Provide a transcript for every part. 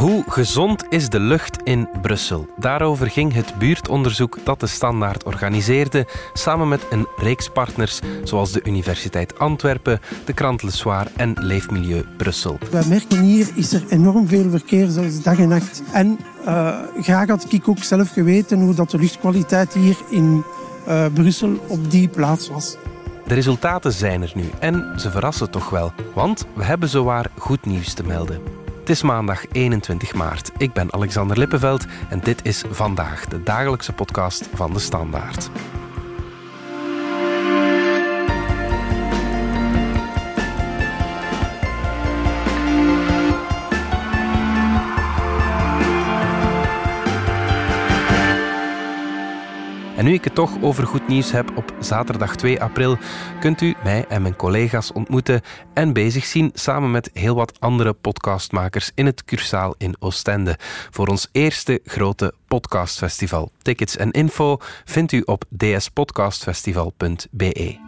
Hoe gezond is de lucht in Brussel? Daarover ging het buurtonderzoek dat de Standaard organiseerde, samen met een reeks partners zoals de Universiteit Antwerpen, de krant Le Soir en Leefmilieu Brussel. We merken hier is er enorm veel verkeer, zoals dag en nacht. En uh, graag had ik ook zelf geweten hoe dat de luchtkwaliteit hier in uh, Brussel op die plaats was. De resultaten zijn er nu en ze verrassen toch wel, want we hebben zowaar goed nieuws te melden. Het is maandag 21 maart. Ik ben Alexander Lippenveld en dit is vandaag de dagelijkse podcast van de Standaard. En nu ik het toch over goed nieuws heb, op zaterdag 2 april kunt u mij en mijn collega's ontmoeten en bezig zien samen met heel wat andere podcastmakers in het Cursaal in Oostende voor ons eerste grote podcastfestival. Tickets en info vindt u op dspodcastfestival.be.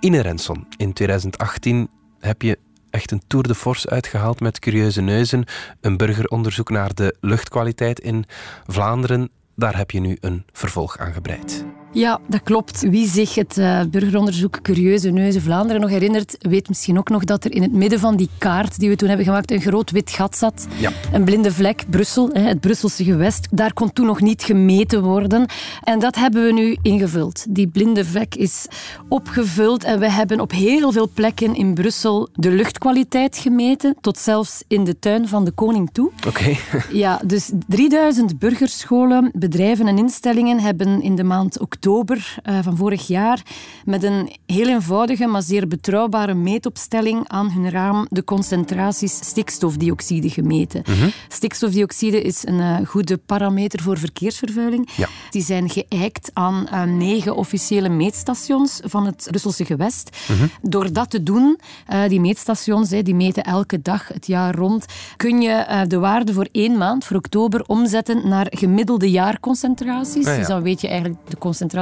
Ine Renson, in 2018 heb je echt een tour de force uitgehaald met Curieuze Neuzen, een burgeronderzoek naar de luchtkwaliteit in Vlaanderen daar heb je nu een vervolg aan gebreid. Ja, dat klopt. Wie zich het uh, burgeronderzoek Curieuze Neuzen Vlaanderen nog herinnert, weet misschien ook nog dat er in het midden van die kaart die we toen hebben gemaakt een groot wit gat zat. Ja. Een blinde vlek, Brussel, het Brusselse gewest. Daar kon toen nog niet gemeten worden. En dat hebben we nu ingevuld. Die blinde vlek is opgevuld en we hebben op heel veel plekken in Brussel de luchtkwaliteit gemeten, tot zelfs in de tuin van de koning toe. Oké. Ja, dus 3000 burgerscholen, bedrijven en instellingen hebben in de maand oktober oktober uh, van vorig jaar met een heel eenvoudige, maar zeer betrouwbare meetopstelling aan hun raam de concentraties stikstofdioxide gemeten. Mhm. Stikstofdioxide is een uh, goede parameter voor verkeersvervuiling. Ja. Die zijn geëikt aan uh, negen officiële meetstations van het Brusselse gewest. Mhm. Door dat te doen, die meetstations die meten elke dag het jaar rond, kun je de waarde voor één maand, voor oktober, omzetten naar gemiddelde jaarconcentraties. Ah, ja. Dus dan weet je eigenlijk de concentratie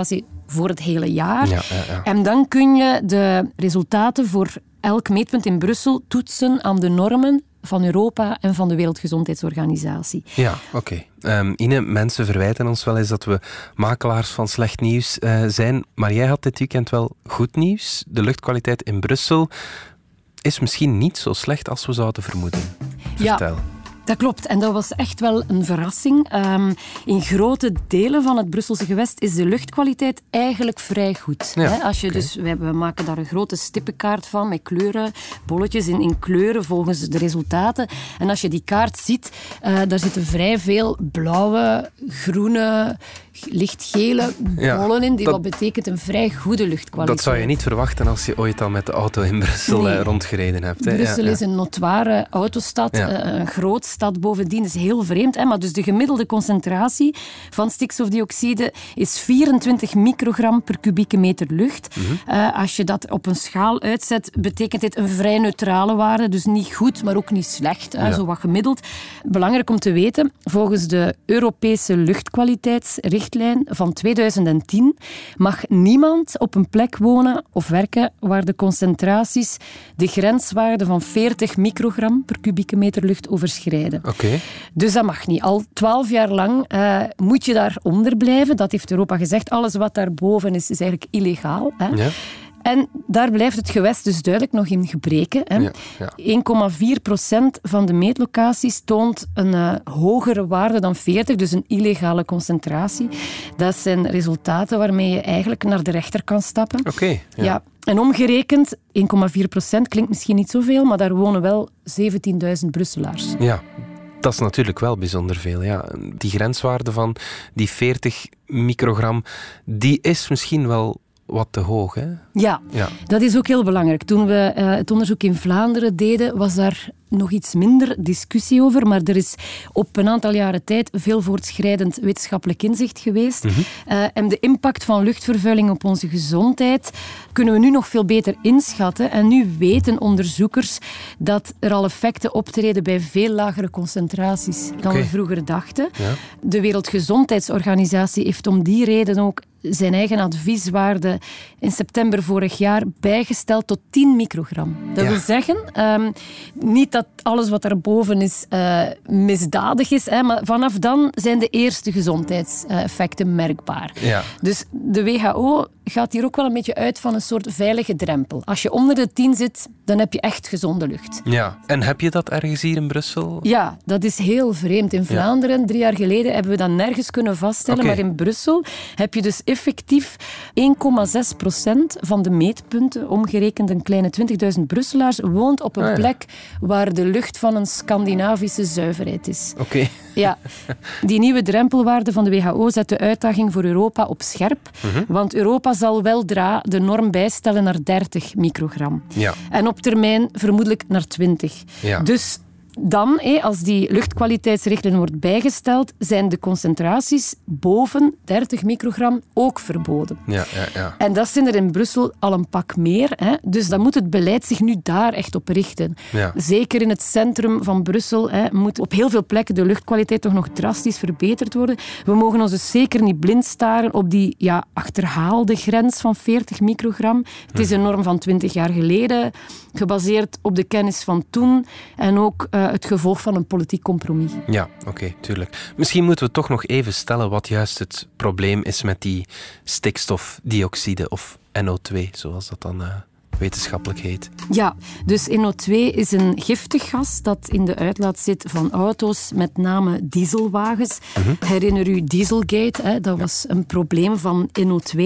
voor het hele jaar. Ja, ja, ja. En dan kun je de resultaten voor elk meetpunt in Brussel toetsen aan de normen van Europa en van de Wereldgezondheidsorganisatie. Ja, oké. Okay. Um, Ine, mensen verwijten ons wel eens dat we makelaars van slecht nieuws uh, zijn. Maar jij had dit weekend wel goed nieuws. De luchtkwaliteit in Brussel is misschien niet zo slecht als we zouden vermoeden. Vertel. Ja. Dat klopt. En dat was echt wel een verrassing. Um, in grote delen van het Brusselse gewest is de luchtkwaliteit eigenlijk vrij goed. Ja, Als je okay. dus, we, we, maken daar een grote stippenkaart van met kleuren, bolletjes in, in kleuren volgens de resultaten. En als je die kaart ziet, uh, daar zitten vrij veel blauwe, groene, lichtgele bollen ja, in. Die dat, wat betekent een vrij goede luchtkwaliteit. Dat zou je niet verwachten als je ooit al met de auto in Brussel nee. uh, rondgereden hebt. Hè? Brussel ja, is een notoire autostad, uh, een groot stad bovendien. Is heel vreemd. Hè? Maar dus de gemiddelde concentratie van stikstofdioxide is 24 microgram per kubieke meter lucht. Mhm. Uh, als je dat op een schaal uitzet, betekent dit een vrij neutrale waarde. Dus niet goed, maar ook niet slecht. Hè? Zo wat gemiddeld. Belangrijk om te weten, volgens de Europese luchtkwaliteitsrichtlijn van 2010 mag niemand op een plek wonen of werken waar de concentraties de grenswaarde van 40 microgram per kubieke meter lucht overschrijden. Oké. Dus dat mag niet. Al twaalf jaar lang uh, moet je daaronder blijven. Dat heeft Europa gezegd. Alles wat daarboven is, is eigenlijk illegaal. Hè? Ja. En daar blijft het gewest dus duidelijk nog in gebreken. Hè. Ja, ja. 1,4 procent van de meetlocaties toont een uh, hogere waarde dan 40, dus een illegale concentratie. Dat zijn resultaten waarmee je eigenlijk naar de rechter kan stappen. Oké. ja. Ja. En omgerekend, 1,4 procent klinkt misschien niet zoveel, maar daar wonen wel 17.000 Brusselaars. Ja, dat is natuurlijk wel bijzonder veel. Ja. Die grenswaarde van die 40 microgram, die is misschien wel wat te hoog. Hè? Ja, Ja. dat is ook heel belangrijk. Toen we uh, het onderzoek in Vlaanderen deden, was daar nog iets minder discussie over, maar er is op een aantal jaren tijd veel voortschrijdend wetenschappelijk inzicht geweest. Mhm. Uh, en de impact van luchtvervuiling op onze gezondheid kunnen we nu nog veel beter inschatten. En nu weten onderzoekers dat er al effecten optreden bij veel lagere concentraties dan we vroeger dachten. Ja. De Wereldgezondheidsorganisatie heeft om die reden ook zijn eigen advieswaarde in september vorig jaar bijgesteld tot 10 microgram. Dat Ja. wil zeggen, ehm, niet dat alles wat daarboven is eh, misdadig is, hè, maar vanaf dan zijn de eerste gezondheidseffecten merkbaar. Ja. Dus de WHO gaat hier ook wel een beetje uit van een soort veilige drempel. Als je onder de 10 zit, dan heb je echt gezonde lucht. Ja. En heb je dat ergens hier in Brussel? Ja, dat is heel vreemd. In Vlaanderen, drie jaar geleden, hebben we dat nergens kunnen vaststellen. Maar in Brussel heb je dus effectief 1,6 procent van de meetpunten, omgerekend een kleine 20.000 Brusselaars, woont op een Ah, ja. plek waar de lucht van een Scandinavische zuiverheid is. Oké. Ja, die nieuwe drempelwaarde van de WHO zet de uitdaging voor Europa op scherp. Mhm. Want Europa zal weldra de norm bijstellen naar 30 microgram. Ja. En op termijn vermoedelijk naar 20. Ja. Dus dan, als die luchtkwaliteitsrichtlijn wordt bijgesteld, zijn de concentraties boven 30 microgram ook verboden. Ja, ja, ja. En dat zijn er in Brussel al een pak meer. Hè. Dus dan moet het beleid zich nu daar echt op richten. Ja. Zeker in het centrum van Brussel hè, moet op heel veel plekken de luchtkwaliteit toch nog drastisch verbeterd worden. We mogen ons dus zeker niet blind staren op die ja, achterhaalde grens van 40 microgram. Het is een norm van 20 jaar geleden, gebaseerd op de kennis van toen en ook eh, het gevolg van een politiek compromis. Ja, oké, tuurlijk. Misschien moeten we toch nog even stellen wat juist het probleem is met die stikstofdioxide of NO2, zoals dat dan eh, wetenschappelijk heet. Ja, dus NO2 is een giftig gas dat in de uitlaat zit van auto's, met name dieselwagens. Herinner u Dieselgate? Hè? Dat was een probleem van NO2.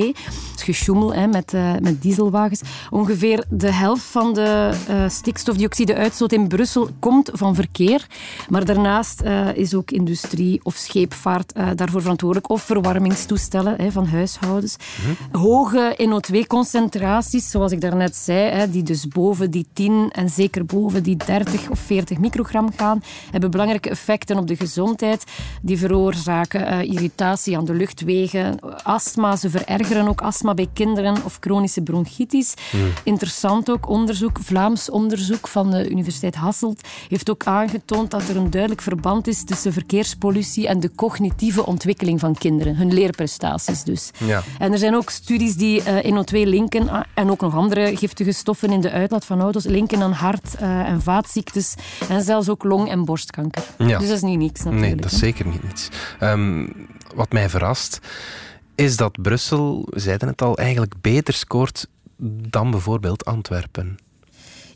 Het gesjoemel hè, met, eh, met dieselwagens. Ongeveer de helft van de eh, stikstofdioxide-uitstoot in Brussel komt van verkeer. Maar daarnaast eh, is ook industrie of scheepvaart daarvoor verantwoordelijk. Of verwarmingstoestellen hè, van huishoudens. Hoge NO2-concentraties, zoals ik daarnet zei, hè, die dus boven die 10 en zeker boven die 30 of 40 microgram gaan, hebben belangrijke effecten op de gezondheid. Die veroorzaken eh, irritatie aan de luchtwegen, astma. Ze verergeren ook astma bij kinderen of chronische bronchitis. Interessant ook onderzoek, Vlaams onderzoek van de Universiteit Hasselt, heeft ook aangetoond dat er een duidelijk verband is tussen verkeerspollutie en de cognitieve ontwikkeling van kinderen, hun leerprestaties dus. Ja. En er zijn ook studies die eh, NO2 linken ah, en ook nog andere giftige stoffen in de uitlaat van auto's linken aan hart- eh, en vaatziektes en zelfs ook long- en borstkanker. Ja. Dus dat is niet niks natuurlijk. Nee, dat is zeker niet niets. Ehm, wat mij verrast, is dat Brussel, we zeiden het al, eigenlijk beter scoort dan bijvoorbeeld Antwerpen.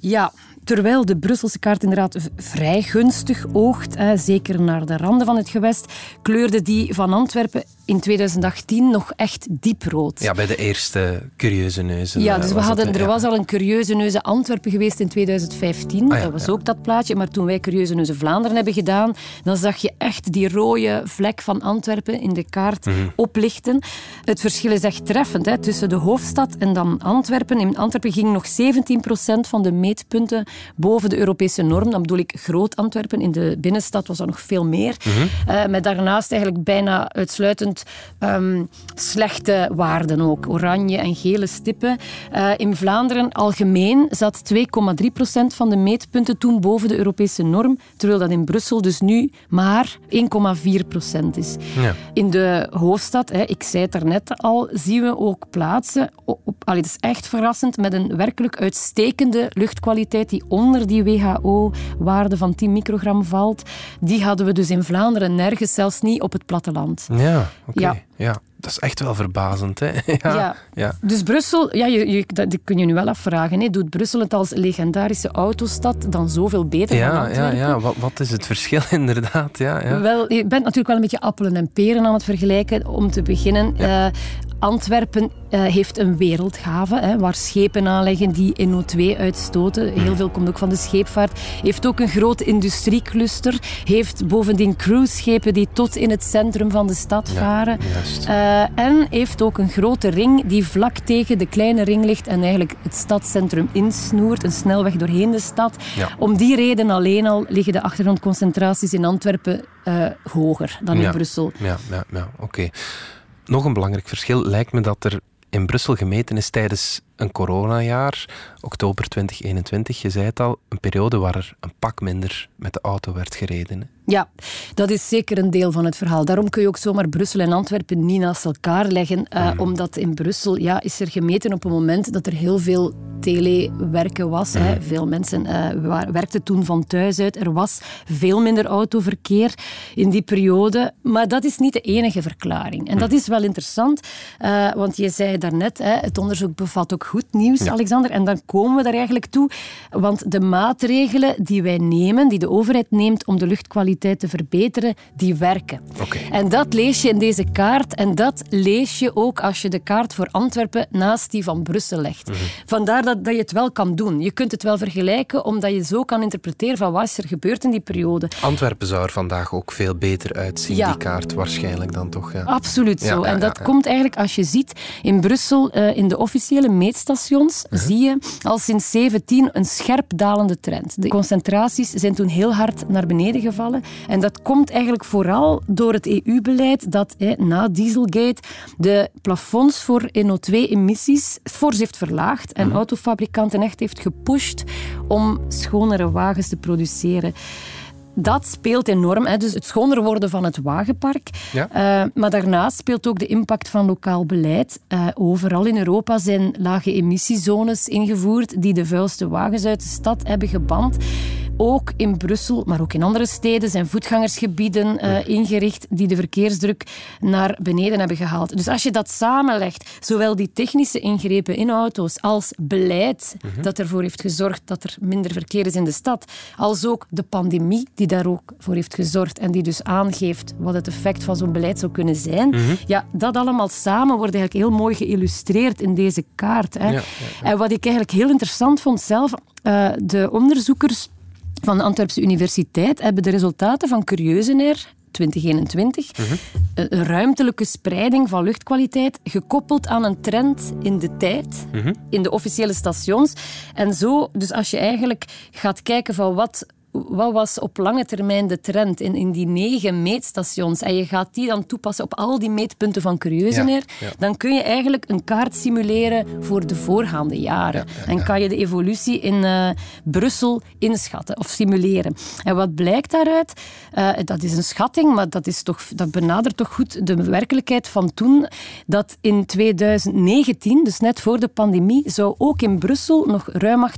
Ja, terwijl de Brusselse kaart inderdaad vrij gunstig oogt, hè, zeker naar de randen van het gewest, kleurde die van Antwerpen in 2018 nog echt dieprood. Ja, bij de eerste curieuze neuzen. Ja, eh, dus we hadden, er ja. was al een Curieuze Neuze Antwerpen geweest in 2015. Ah ja, dat was ja. ook dat plaatje. Maar toen wij Curieuze Neuze Vlaanderen hebben gedaan, dan zag je echt die rode vlek van Antwerpen in de kaart Mhm. oplichten. Het verschil is echt treffend hè, tussen de hoofdstad en dan Antwerpen. In Antwerpen ging nog 17% van de meetpunten boven de Europese norm. Dan bedoel ik groot Antwerpen. In de binnenstad was dat nog veel meer. Mhm. Eh, met daarnaast eigenlijk bijna uitsluitend ehm, slechte waarden ook. Oranje en gele stippen. Eh, in Vlaanderen algemeen zat 2,3% van de meetpunten toen boven de Europese norm, terwijl dat in Brussel dus nu maar 1,4% is. Ja. In de hoofdstad, hè, ik zei het daarnet al, zien we ook plaatsen. Op, op, allee, het is echt verrassend met een werkelijk uitstekende luchtkwaliteit die onder die WHO-waarde van 10 microgram valt. Die hadden we dus in Vlaanderen nergens, zelfs niet op het platteland. Ja, Ja. Ja. dat is echt wel verbazend, hè? Ja. Ja. ja. Dus Brussel, ja, je, je, dat, dat kun je nu wel afvragen. Hè. Doet Brussel het als legendarische autostad dan zoveel beter dan Ja, ja, Antwerpen? ja. Wat, wat is het verschil inderdaad? Ja, ja. Wel, je bent natuurlijk wel een beetje appelen en peren aan het vergelijken. Om te beginnen, eh, Antwerpen eh, heeft een wereldgave hè, waar schepen aanleggen die NO2 uitstoten. Heel veel komt ook van de scheepvaart. Heeft ook een groot industriecluster. Heeft bovendien cruiseschepen die tot in het centrum van de stad varen. Eh, en heeft ook een grote ring die vlak tegen de kleine ring ligt en eigenlijk het stadscentrum insnoert. Een snelweg doorheen de stad. Ja. Om die reden alleen al liggen de achtergrondconcentraties in Antwerpen eh, hoger dan in Ja. Brussel. Ja, ja, ja oké. Nog een belangrijk verschil lijkt me dat er in Brussel gemeten is tijdens een coronajaar, oktober 2021. Je zei het al, een periode waar er een pak minder met de auto werd gereden. Ja, dat is zeker een deel van het verhaal. Daarom kun je ook zomaar Brussel en Antwerpen niet naast elkaar leggen. Uh, Omdat in Brussel ja, is er gemeten op een moment dat er heel veel telewerken was. Hè. Mhm. Veel mensen uh, werkten toen van thuis uit. Er was veel minder autoverkeer in die periode. Maar dat is niet de enige verklaring. En dat mhm. is wel interessant, uh, want je zei daarnet, hè, het onderzoek bevat ook goed nieuws, Alexander. En dan komen we daar eigenlijk toe. Want de maatregelen die wij nemen, die de overheid neemt om de luchtkwaliteit te verbeteren, die werken. Okay. En dat lees je in deze kaart. En dat lees je ook als je de kaart voor Antwerpen naast die van Brussel legt. Mhm. Vandaar dat, dat je het wel kan doen. Je kunt het wel vergelijken, omdat je zo kan interpreteren van wat is er gebeurd in die periode. Antwerpen zou er vandaag ook veel beter uitzien, die kaart waarschijnlijk dan toch. Ja. Absoluut zo. en dat komt eigenlijk als je ziet in Brussel, uh, in de officiële meetstations, uh-huh. zie je al sinds 17 een scherp dalende trend. De concentraties zijn toen heel hard naar beneden gevallen. En dat komt eigenlijk vooral door het EU-beleid dat na Dieselgate de plafonds voor NO2-emissies fors heeft verlaagd en uh autofabrikanten echt heeft gepusht om schonere wagens te produceren dat speelt enorm. Hè. Dus het schoner worden van het wagenpark. Ja. Uh, maar daarnaast speelt ook de impact van lokaal beleid. Uh, overal in Europa zijn lage emissiezones ingevoerd die de vuilste wagens uit de stad hebben geband. Ook in Brussel, maar ook in andere steden zijn voetgangersgebieden uh, ingericht die de verkeersdruk naar beneden hebben gehaald. Dus als je dat samenlegt, zowel die technische ingrepen in auto's als beleid mhm. dat ervoor heeft gezorgd dat er minder verkeer is in de stad, als ook de pandemie die daar ook voor heeft gezorgd en die dus aangeeft wat het effect van zo'n beleid zou kunnen zijn. Mhm. Ja, dat allemaal samen wordt eigenlijk heel mooi geïllustreerd in deze kaart. Hè. En wat ik eigenlijk heel interessant vond zelf, uh, de onderzoekers van de Antwerpse Universiteit hebben de resultaten van Air 2021, mhm. een ruimtelijke spreiding van luchtkwaliteit gekoppeld aan een trend in de tijd, mhm. in de officiële stations. En zo, dus als je eigenlijk gaat kijken van wat wat was op lange termijn de trend in, in die negen meetstations en je gaat die dan toepassen op al die meetpunten van Curieuzeneer, dan kun je eigenlijk een kaart simuleren voor de voorgaande jaren. en kan je de evolutie in uh, Brussel inschatten of simuleren. En wat blijkt daaruit? Uh, dat is een schatting, maar dat, is toch, dat benadert toch goed de werkelijkheid van toen, dat in 2019, dus net voor de pandemie, zou ook in Brussel nog ruim 8%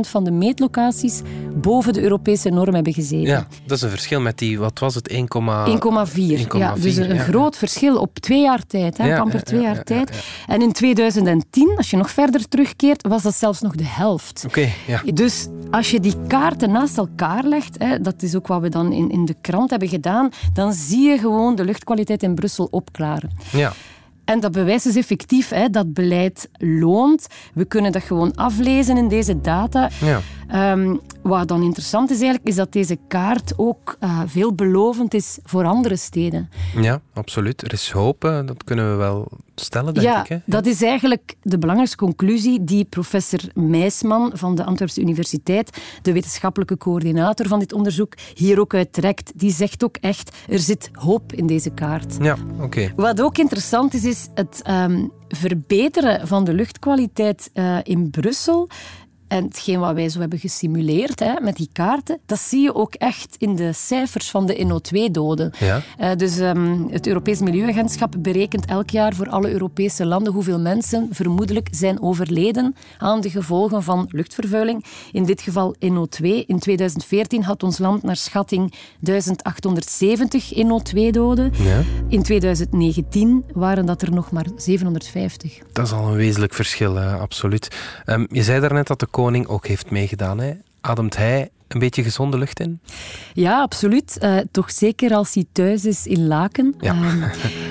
van de meetlocaties boven de Europese norm hebben gezeten. Ja, dat is een verschil met die, wat was het, 1,4? 1,4. Ja, dus een, groot verschil op twee jaar tijd, hè, ja, amper twee jaar tijd. En in 2010, als je nog verder terugkeert, was dat zelfs nog de helft. Oké, ja. Dus als je die kaarten naast elkaar legt, hè, dat is ook wat we dan in, in de krant hebben gedaan, dan zie je gewoon de luchtkwaliteit in Brussel opklaren. Ja. En dat bewijst dus effectief hè, dat beleid loont. We kunnen dat gewoon aflezen in deze data. Ja. Ehm, wat dan interessant is eigenlijk, is dat deze kaart ook uh, veelbelovend is voor andere steden. Ja, absoluut. Er is hoop, dat kunnen we wel stellen, denk ja, ik. Hè? dat is eigenlijk de belangrijkste conclusie die professor Meisman van de Antwerpse Universiteit, de wetenschappelijke coördinator van dit onderzoek, hier ook uittrekt. Die zegt ook echt, er zit hoop in deze kaart. Ja, oké. Wat ook interessant is, is het um, verbeteren van de luchtkwaliteit uh, in Brussel en hetgeen wat wij zo hebben gesimuleerd hè, met die kaarten, dat zie je ook echt in de cijfers van de NO2-doden. Ja. Uh, dus um, het Europees Milieuagentschap berekent elk jaar voor alle Europese landen hoeveel mensen vermoedelijk zijn overleden aan de gevolgen van luchtvervuiling. In dit geval NO2. In 2014 had ons land naar schatting 1870 NO2-doden. Ja. In 2019 waren dat er nog maar 750. Dat is al een wezenlijk verschil, hè? absoluut. Um, je zei daarnet dat de koning ook heeft meegedaan. Hè? Ademt hij een beetje gezonde lucht in? Ja, absoluut. Uh, toch zeker als hij thuis is in Laken. Ja. Um,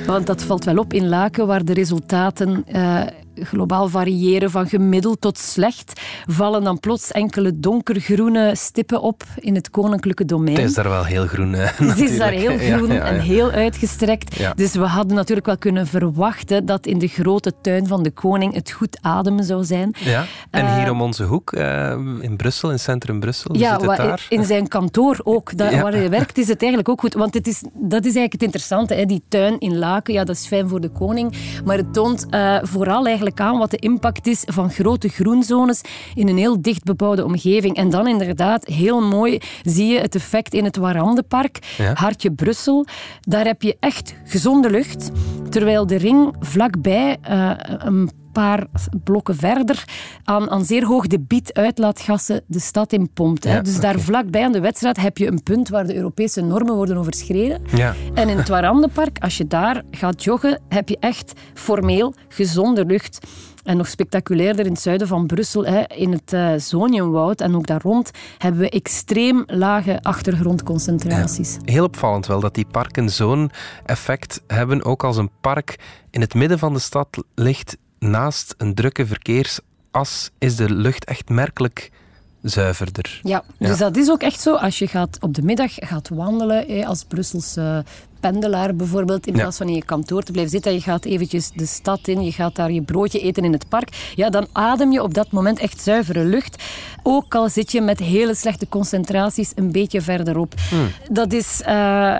want dat valt wel op in Laken, waar de resultaten uh, globaal variëren van gemiddeld tot slecht, vallen dan plots enkele donkergroene stippen op in het koninklijke domein. Het is daar wel heel groen. Het is daar heel groen en heel uitgestrekt. Dus we hadden natuurlijk wel kunnen verwachten dat in de grote tuin van de koning het goed ademen zou zijn. Ja. En uh, hier om onze hoek, uh, in Brussel, in centrum Brussel, ja, zit het daar? in zijn kantoor ook. Daar, Waar hij werkt is het eigenlijk ook goed. Want het is, dat is eigenlijk het interessante. Hè? Die tuin in Laken, ja, dat is fijn voor de koning. Maar het toont uh, vooral eigenlijk eigenlijk aan wat de impact is van grote groenzones in een heel dicht bebouwde omgeving. En dan inderdaad, heel mooi, zie je het effect in het Warandenpark, Ja. Hartje Brussel. Daar heb je echt gezonde lucht, terwijl de ring vlakbij eh, een paar blokken verder aan, aan zeer hoog debiet uitlaatgassen de stad in pompt. Ja, dus daar vlakbij aan de wedstrijd heb je een punt waar de Europese normen worden overschreden. Ja. En in het Warandenpark, als je daar gaat joggen, heb je echt formeel gezonde lucht. En nog spectaculairder in het zuiden van Brussel, hè, in het uh, Zoniumwoud en ook daar rond, hebben we extreem lage achtergrondconcentraties. Heel opvallend wel dat die parken zo'n effect hebben, ook als een park in het midden van de stad ligt naast een drukke verkeersas, is de lucht echt merkelijk zuiverder. Ja, dus Ja. dat is ook echt zo. Als je gaat op de middag gaat wandelen, hè, als Brusselse pendelaar bijvoorbeeld, in plaats van in je kantoor te blijven zitten, je gaat eventjes de stad in, je gaat daar je broodje eten in het park, ja, dan adem je op dat moment echt zuivere lucht. Ook al zit je met hele slechte concentraties een beetje verderop. Dat is eh,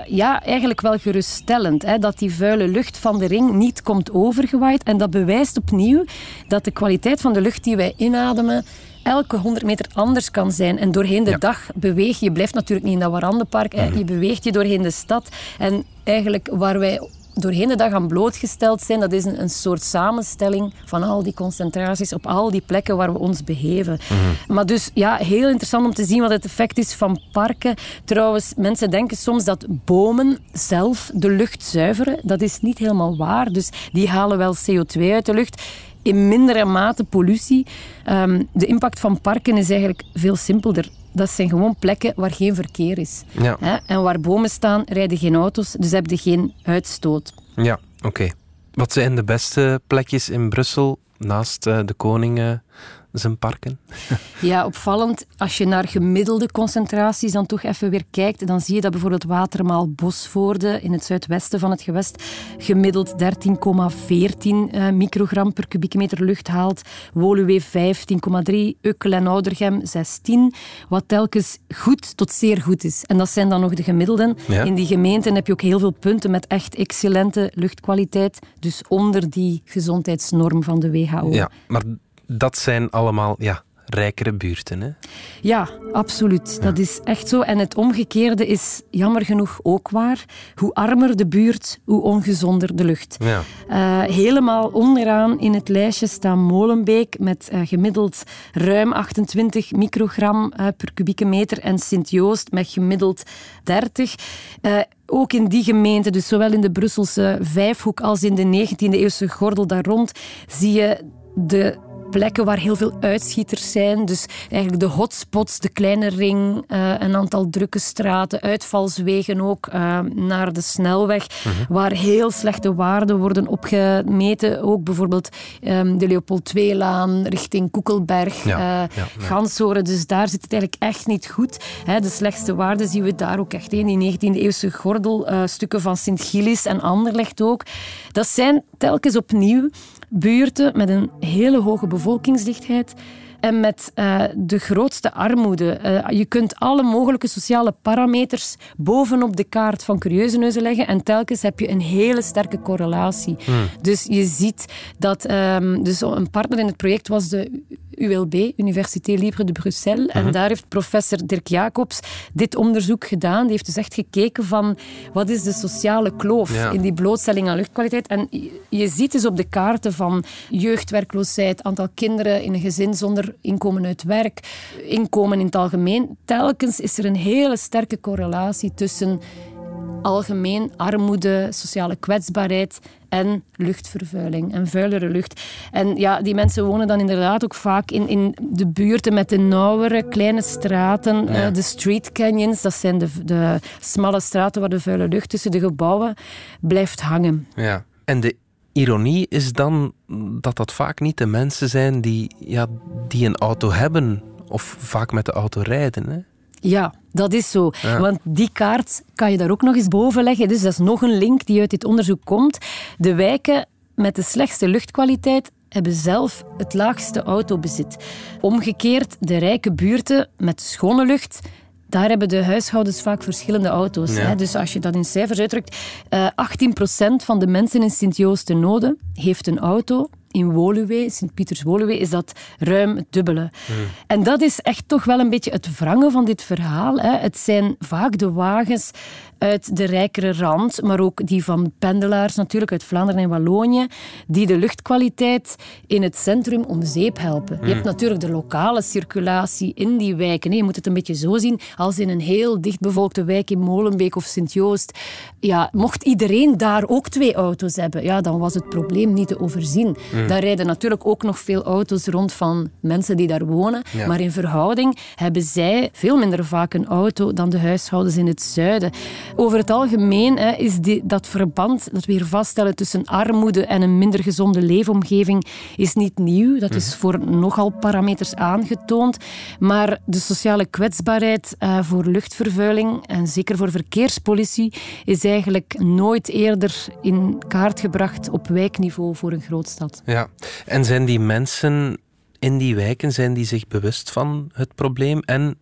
ja, eigenlijk wel geruststellend, hè, dat die vuile lucht van de ring niet komt overgewaaid. En dat bewijst opnieuw dat de kwaliteit van de lucht die wij inademen elke 100 meter anders kan zijn. En doorheen de Ja. dag beweeg je. Je blijft natuurlijk niet in dat Warandenpark. hè. Je beweegt je doorheen de stad. En eigenlijk waar wij doorheen de dag aan blootgesteld zijn, dat is een, een soort samenstelling van al die concentraties op al die plekken waar we ons begeven. Maar dus ja, heel interessant om te zien wat het effect is van parken. Trouwens, mensen denken soms dat bomen zelf de lucht zuiveren. Dat is niet helemaal waar. Dus die halen wel CO2 uit de lucht in mindere mate pollutie. Ehm, de impact van parken is eigenlijk veel simpelder. Dat zijn gewoon plekken waar geen verkeer is. Ja. Hè? En waar bomen staan, rijden geen auto's, dus heb je geen uitstoot. Ja, oké. Wat zijn de beste plekjes in Brussel naast eh, de koning eh, zijn parken? Ja, opvallend. Als je naar gemiddelde concentraties dan toch even weer kijkt, dan zie je dat bijvoorbeeld Watermaal Bosvoorde in het zuidwesten van het gewest gemiddeld 13,14 eh, microgram per kubieke meter lucht haalt. Woluwe 15,3, Ukkel en Oudergem 16, wat telkens goed tot zeer goed is. En dat zijn dan nog de gemiddelden. Ja. In die gemeenten heb je ook heel veel punten met echt excellente luchtkwaliteit, dus onder die gezondheidsnorm van de WHO. Ja, maar dat zijn allemaal ja, rijkere buurten. Hè? Ja, absoluut. Dat is echt zo. En het omgekeerde is jammer genoeg ook waar. Hoe armer de buurt, hoe ongezonder de lucht. Ja. Eh, helemaal onderaan in het lijstje staan Molenbeek met eh, gemiddeld ruim 28 microgram eh, per kubieke meter en Sint-Joost met gemiddeld 30. Eh, ook in die gemeente, dus zowel in de Brusselse Vijfhoek als in de 19e-eeuwse gordel daar rond, zie je de plekken waar heel veel uitschieters zijn. Dus eigenlijk de hotspots, de kleine ring, eh, een aantal drukke straten, uitvalswegen ook eh, naar de snelweg, waar heel slechte waarden worden opgemeten. Ook bijvoorbeeld ehm, de Leopold II-laan richting Koekelberg, Ja, eh, ja, ja. Ganshoren. Dus daar zit het eigenlijk echt niet goed. Hè, de slechtste waarden zien we daar ook echt in. Die 19e-eeuwse gordel, eh, stukken van Sint-Gillis en Anderlecht ook. Dat zijn telkens opnieuw buurten met een hele hoge bevolkingsdichtheid en met eh, de grootste armoede. Eh, je kunt alle mogelijke sociale parameters bovenop de kaart van Curieuzeneuzen leggen en telkens heb je een hele sterke correlatie. Dus je ziet dat... ehm, dus een partner in het project was de ULB, Université Libre de Bruxelles. En daar heeft professor Dirk Jacobs dit onderzoek gedaan. Die heeft dus echt gekeken van wat is de sociale kloof Ja. in die blootstelling aan luchtkwaliteit. En je- je ziet dus op de kaarten van jeugdwerkloosheid, aantal kinderen in een gezin zonder inkomen uit werk, inkomen in het algemeen. Telkens is er een hele sterke correlatie tussen algemeen armoede, sociale kwetsbaarheid en luchtvervuiling en vuilere lucht. En ja, die mensen wonen dan inderdaad ook vaak in, in de buurten met de nauwere kleine straten, eh, de street canyons. Dat zijn de, de smalle straten waar de vuile lucht tussen de gebouwen blijft hangen. Ja. En de ironie is dan dat dat vaak niet de mensen zijn die, ja, die een auto hebben of vaak met de auto rijden. Hè? Ja, dat is zo. Ja. Want die kaart kan je daar ook nog eens boven leggen. Dus dat is nog een link die uit dit onderzoek komt. De wijken met de slechtste luchtkwaliteit hebben zelf het laagste autobezit. Omgekeerd, de rijke buurten met schone lucht... Daar hebben de huishoudens vaak verschillende auto's. Ja. Hè? Dus als je dat in cijfers uitdrukt, eh 18% van de mensen in Sint-Joost-de-Node heeft een auto. In Woluwe, Sint-Pieters-Woluwe, is dat ruim het dubbele. En dat is echt toch wel een beetje het wrangen van dit verhaal. Hè. Het zijn vaak de wagens uit de rijkere rand, maar ook die van pendelaars natuurlijk uit Vlaanderen en Wallonië, die de luchtkwaliteit in het centrum om zeep helpen. Je hebt natuurlijk de lokale circulatie in die wijken. Je moet het een beetje zo zien als in een heel dichtbevolkte wijk in Molenbeek of Sint-Joost. Ja, mocht iedereen daar ook twee auto's hebben, ja, dan was het probleem niet te overzien. Daar rijden natuurlijk ook nog veel auto's rond van mensen die daar wonen, maar in verhouding hebben zij veel minder vaak een auto dan de huishoudens in het zuiden. Over het algemeen hè, is die, dat verband dat we hier vaststellen tussen armoede en een minder gezonde leefomgeving is niet nieuw. Dat is voor nogal parameters aangetoond. Maar de sociale kwetsbaarheid uh, voor luchtvervuiling en zeker voor verkeerspolitie is eigenlijk nooit eerder in kaart gebracht op wijkniveau voor een grootstad. Ja, en zijn die mensen in die wijken zijn die zich bewust van het probleem en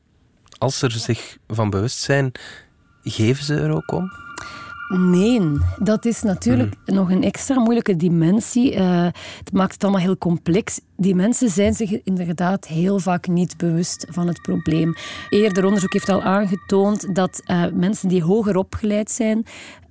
als ze zich van bewust zijn, Geven ze er ook om? Nee, dat is natuurlijk hmm. nog een extra moeilijke dimensie. Uh, het maakt het allemaal heel complex. Die mensen zijn zich inderdaad heel vaak niet bewust van het probleem. Eerder onderzoek heeft al aangetoond dat uh, mensen die hoger opgeleid zijn,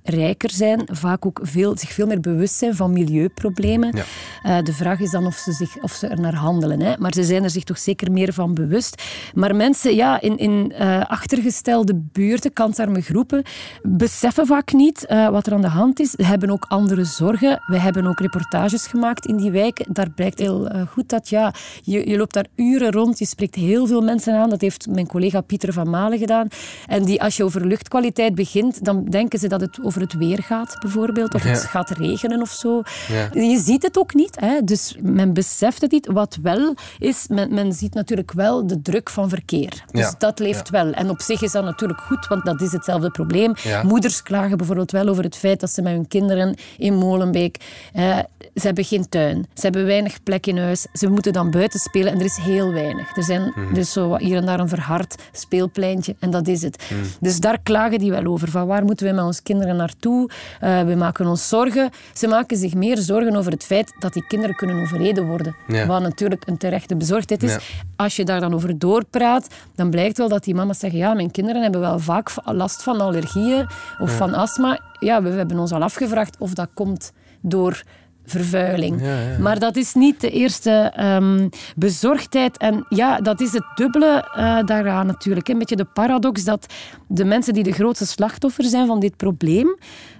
rijker zijn, vaak ook veel, zich veel meer bewust zijn van milieuproblemen. Ja. Uh, de vraag is dan of ze, zich, of ze er naar handelen. Hè. Maar ze zijn er zich toch zeker meer van bewust. Maar mensen ja, in, in uh, achtergestelde buurten, kansarme groepen, beseffen vaak niet uh, wat er aan de hand is. Ze hebben ook andere zorgen. We hebben ook reportages gemaakt in die wijken. Daar blijkt heel goed dat ja, je, je loopt daar uren rond, je spreekt heel veel mensen aan. Dat heeft mijn collega Pieter van Malen gedaan. En die, als je over luchtkwaliteit begint, dan denken ze dat het over het weer gaat, bijvoorbeeld. Of het gaat regenen of zo. Ja. Je ziet het ook niet. Hè? Dus men beseft het niet. Wat wel is, men, men ziet natuurlijk wel de druk van verkeer. Dus dat leeft wel. En op zich is dat natuurlijk goed, want dat is hetzelfde probleem. Moeders klagen bijvoorbeeld wel over het feit dat ze met hun kinderen in Molenbeek... Eh, ze hebben geen tuin. Ze hebben weinig plek in huis. Ze moeten dan buiten spelen en er is heel weinig. Er, zijn, mm. er is zo hier en daar een verhard speelpleintje en dat is het. Mhm. Dus daar klagen die wel over. Van waar moeten we met onze kinderen naartoe? Uh, we maken ons zorgen. Ze maken zich meer zorgen over het feit dat die kinderen kunnen overreden worden. Wat natuurlijk een terechte bezorgdheid is. Als je daar dan over doorpraat, dan blijkt wel dat die mama's zeggen ja, mijn kinderen hebben wel vaak last van allergieën of van astma. Ja, we hebben ons al afgevraagd of dat komt door vervuiling. Maar dat is niet de eerste um, bezorgdheid. En ja, dat is het dubbele uh, daaraan natuurlijk. Een beetje de paradox dat de mensen die de grootste slachtoffer zijn van dit probleem,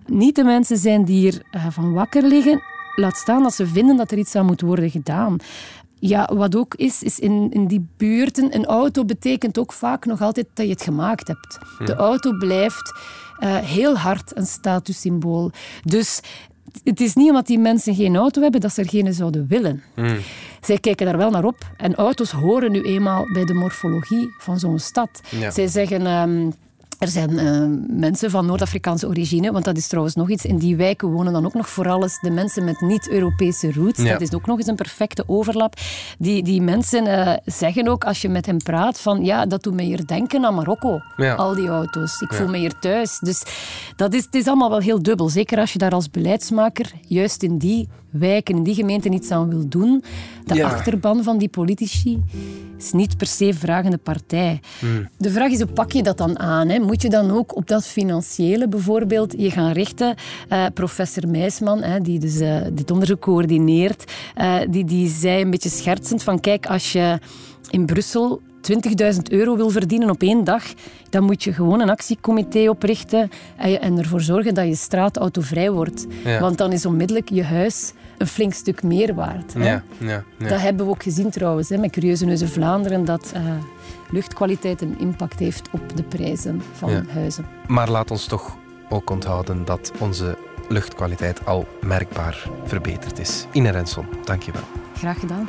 niet de mensen zijn die er uh, van wakker liggen. Laat staan dat ze vinden dat er iets aan moet worden gedaan. Ja, wat ook is, is in, in die buurten, een auto betekent ook vaak nog altijd dat je het gemaakt hebt. De auto blijft uh, heel hard een statussymbool. Dus het is niet omdat die mensen geen auto hebben dat ze er geen zouden willen. Mm. Zij kijken daar wel naar op. En auto's horen nu eenmaal bij de morfologie van zo'n stad. Zij zeggen... Um, er zijn uh, mensen van Noord-Afrikaanse origine, want dat is trouwens nog iets. In die wijken wonen dan ook nog vooral de mensen met niet-Europese roots. Dat is ook nog eens een perfecte overlap. Die, die mensen uh, zeggen ook, als je met hen praat, van ja, dat doet me hier denken aan Marokko. Ja. Al die auto's. Ik voel me hier thuis. Dus dat is, het is allemaal wel heel dubbel. Zeker als je daar als beleidsmaker juist in die wijken, in die gemeenten iets aan wil doen. De achterban van die politici is niet per se vragende partij. Hmm. De vraag is, hoe pak je dat dan aan? Hè? Moet je dan ook op dat financiële bijvoorbeeld je gaan richten? Uh, professor Meisman, hè, die dus, uh, dit onderzoek coördineert, uh, die, die zei een beetje schertsend van kijk, als je in Brussel 20.000 euro wil verdienen op één dag, dan moet je gewoon een actiecomité oprichten en ervoor zorgen dat je straat autovrij wordt. Want dan is onmiddellijk je huis een flink stuk meer waard. Ja, ja, ja, Dat hebben we ook gezien trouwens hè, met Curieuze Neuze Vlaanderen, dat uh, luchtkwaliteit een impact heeft op de prijzen van huizen. Maar laat ons toch ook onthouden dat onze luchtkwaliteit al merkbaar verbeterd is. Ine Renson, dank je wel. Graag gedaan.